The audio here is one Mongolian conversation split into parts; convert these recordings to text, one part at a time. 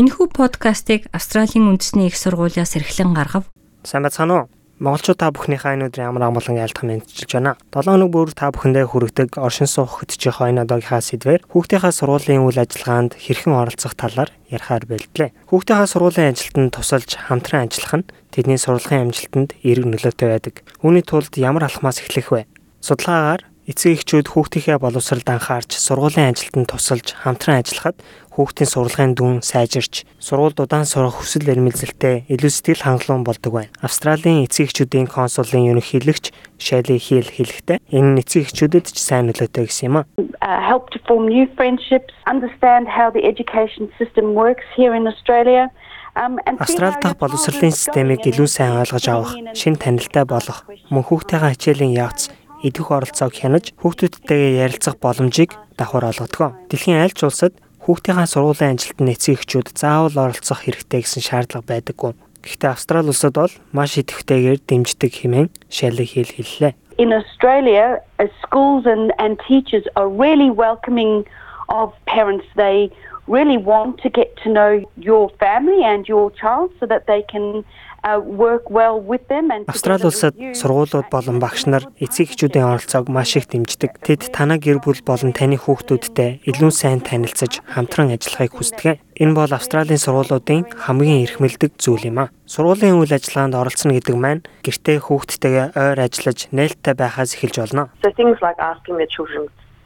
Энэхүү подкастыг Австралийн үндэсний их сургуулиас эрхлэн гаргав. Сайн бацгаана уу? Монголчууд та бүхнийхээ энэ өдрийн амар амгалан айлтгах мэдчилж байна. 7 хоног бүр та бүхэндээ хүргэдэг оршин суух хөтжих хойно одоогийнхаа сэдвэр хүүхдийнхээ сургуулийн үйл ажиллагаанд хэрхэн оролцох талаар ярихаар бэлдлээ. Хүүхдийнхээ сургуулийн ажилтнанд тусалж хамтран ажиллах нь тэдний сургуулийн амжилтанд эерэг нөлөөтэй байдаг. Үүний тулд ямар алхмаас эхлэх вэ? Судалгаагаар эцэг эхчүүд хүүхдийнхээ боловсролд анхаарч сургуулийн ажилтнанд тусалж хамтран ажиллахад хүүхдийн сургуулийн дүн сайжирч сургуульд удаан сурах хүсэл эрмэлзэлтэй илүү сэтгэл хангалуун болдог байна. Австралийн эцэг эхчүүдийн консулын ерөнхийлөгч Шали Хил хэлэхдээ энэ эцэг эхчүүдэд ч сайн нөлөөтэй гэсэн юм а. help to form new friendships, understand how the education system works here in Australia. Австрали дахь боловсролын системийг илүү сайн ойлгож авах, шин танилтай болох, мөн хүүхдийнхээ хичээлийн явц идэх оролцоог хянаж хүүхдүүдтэйгээ ярилцах боломжийг давхар олгодог. Дэлхийн аль ч улсад хүүхдийнхээ сургуулийн ажилтны эцэг эхчүүд заавал оролцох хэрэгтэй гэсэн шаардлага байдаггүй. Гэхдээ Австрали улсад бол маш идэвхтэйгээр дэмждэг хэмээн Шали хэл хэллээ. In Australia, schools and and teachers are really welcoming of parents. They really want to get to know your family and your child so that they can Австрали улсад сургуулиуд болон багш нар эцэг эхчүүдийн оролцоог маш их дэмждэг. Тэд танай гэр бүл болон таны хүүхдүүдтэй илүү сайн танилцаж хамтран ажиллахыг хүсдэг. Энэ бол Австралийн сургуулиудын хамгийн эрхмэлдэг зүйл юм а. Сургуулийн үйл ажиллагаанд оролцоно гэдэг маань гэртээ хүүхдтэйгээ ойр ажиллаж нээлттэй байхаас эхэлж болно.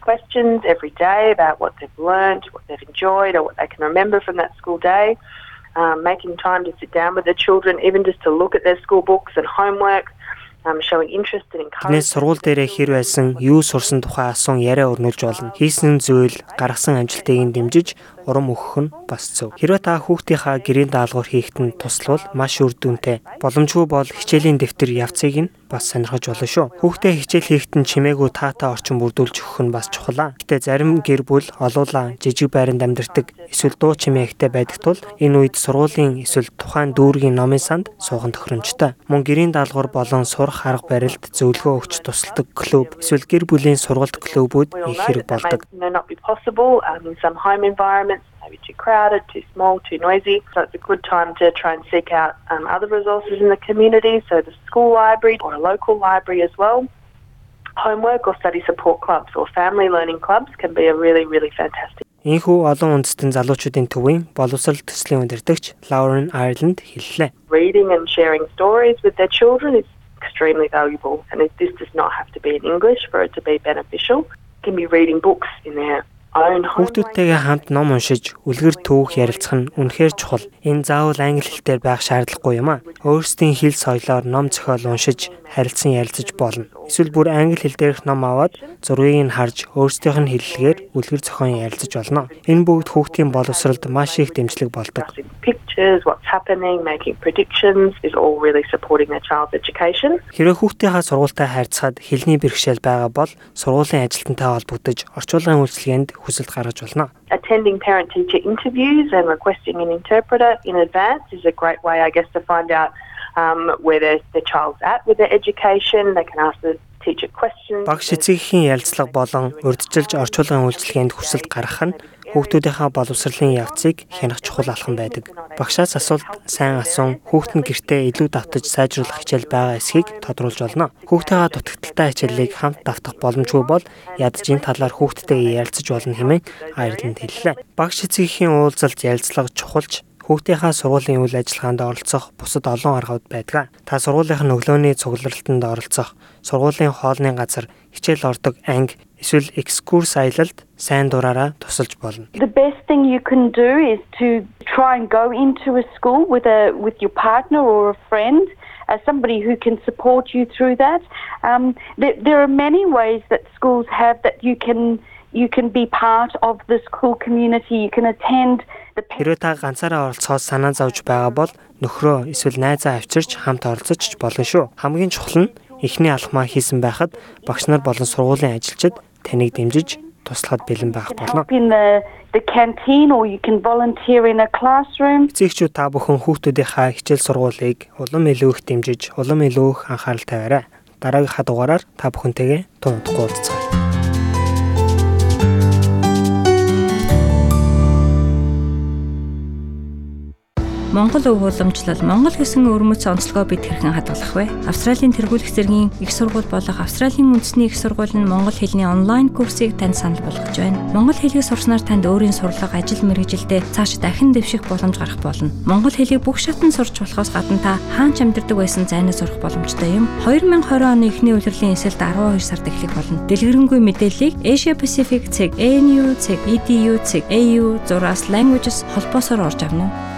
Questions every day about what they've learned, what they've enjoyed or what they can remember from that school day um, making time to sit down with the children, even just to look at their school books and homework. um. Nes сургууль дээрээ хэр байсан, юу сурсан тухай асуун яриа өрнүүлж болно. Хийсэн зүйл, гаргасан амжилтыг дэмжиж урам өгөх нь бас зөв. Хэрвээ та хүүхдийнхаа гэрийн даалгавар хийхэд нь туславал маш үр дүнтэй. Боломжгүй бол хичээлийн дэвтэр явцыг нь бас сонирхож болно шүү. Хүүхдээ хичээл хийхэд нь чимээгүй таатай орчин бүрдүүлж өгөх нь бас чухал. Гэтэ зарим гэр бүл олуулаа жижиг байранд амьдардаг эсвэл дуу чимээгтэй байдаг тул энэ үед сургуулийн эсвэл тухайн дүүргийн номын санд суухан тохиромжтой. Мөн гэрийн даалгавар болон сурах арга барилд зөвлөгөө өгч тусалдаг клуб эсвэл гэр бүлийн сургалт клубүүд их хэрэг болдог maybe too crowded, too small, too noisy. So it's a good time to try and seek out um, other resources in the community, so the school library or a local library as well. Homework or study support clubs or family learning clubs can be a really, really fantastic. Ийхүү олон үндэстэн залуучуудын төвийн боловсрол төслийн удирдагч Lauren Ireland хэллээ. Reading and sharing stories with their children is extremely valuable and this does not have to be in English for it to be beneficial. It can be reading books in their Хүүхдүүдтэйгээ хамт ном уншиж, үлгэр түүх ярилцах нь үнэхээр чухал. Энэ заавал англи хэлээр байх шаардлагагүй юм а. Өөрсдийн хэл соёлоор ном зохиол уншиж, харилцан ярилцаж болно. Эсвэл бүр англи хэл дээрх ном аваад зургийг нь харж, өөрсдийнх нь хэллэгээр үлгэр зохион ярилцаж болно. Энэ бүгд хүүхдийн боловсролд маш их дэмжлэг болдог. Хэрэв хүүхдийнхаа сургуультай харьцахад хэлний бэрхшээл байгаа бол сургуулийн ажилтнтай холбогдож орчуулгын үйлчилгээнд хүсэлт гаргаж болно. Attending parent teacher interviews and requesting an interpreter in advance is a great way I guess to find out um where their, their child's at with their education. They can ask the teacher questions. Багш эцэгхийн ярилцлага болон урьдчилж орчуулгын үйлчилгээнд хүсэлт гаргах нь хүүхдүүдийнхээ боловсролын явцыг хянах чухал алхам байдаг. Багшаас асуулт сайн асуун хүүхэд нь гэртээ илүү давтаж сайжруулах хичээл байгаа эсхийг тодруулж болно. Хүүхдийнхээ дутагдaltaй хичээлийг хамт давтах боломжгүй бол ядаж энэ талаар хүүхдтэйгээ ярилцаж болно хэмээн Айрланд хэллээ. Багш эцгийн уулзалт ярилцлага чухалж Хүүхдийнхаа сургуулийн үйл ажиллагаанд оролцох бусад олон аргууд байдаг. Та сургуулийнхын өглөөний цугларалтанд оролцох, сургуулийн хоолны газар, хичээл ордог анги, эсвэл экскурс аялалд сайн дураараа тусалж болно. The best thing you can do is to try and go into a school with a with your partner or a friend as somebody who can support you through that. Um, there, there are many ways that schools have that you can you can be part of the school community. You can attend the Хэрвээ та ганцаараа оролцохоос санаа зовж байгаа бол нөхрөө эсвэл найзаа авчирч хамт оролцож болно шүү. Хамгийн чухал нь эхний алхмаа хийсэн байхад багш нар болон сургуулийн ажилчид таныг дэмжиж туслахад бэлэн байх болно. the canteen or you can volunteer in a classroom. Эцэгчүүд та бүхэн хүүхдүүдийнхаа хичээл сургуулийг улам илүү их дэмжиж, улам илүү их анхаарал тавиарай. Дараагийнхаа дугаараар та бүхэнтэйгээ тунадахгүй уулзцгаая. Монгол өв уламжлал, Монгол гэсэн өрмөц онцлогоо бид хэрхэн хадгалах вэ? Австралийн тэргуулах зэргийн их сургууль болох Австралийн үндэсний их сургууль нь монгол хэлний онлайн курсыг танд санал болгож байна. Монгол хэлийг сурснаар танд өөрийн сурлага, ажил мэргэжилдээ цааш дахин дэвших боломж гарах болно. Монгол хэлийг бүх шатнд сурч болохоос гадна та хаанч амьдардаг байсан зайнаа сурах боломжтой юм. 2020 оны эхний улирлын эсэлд 12 сард эхлэх болно. Дэлгэрэнгүй мэдээллийг Asia Pacific цэг, ANU цэг, EDU цэг, AU зураас Languages холбоосоор орж авна уу?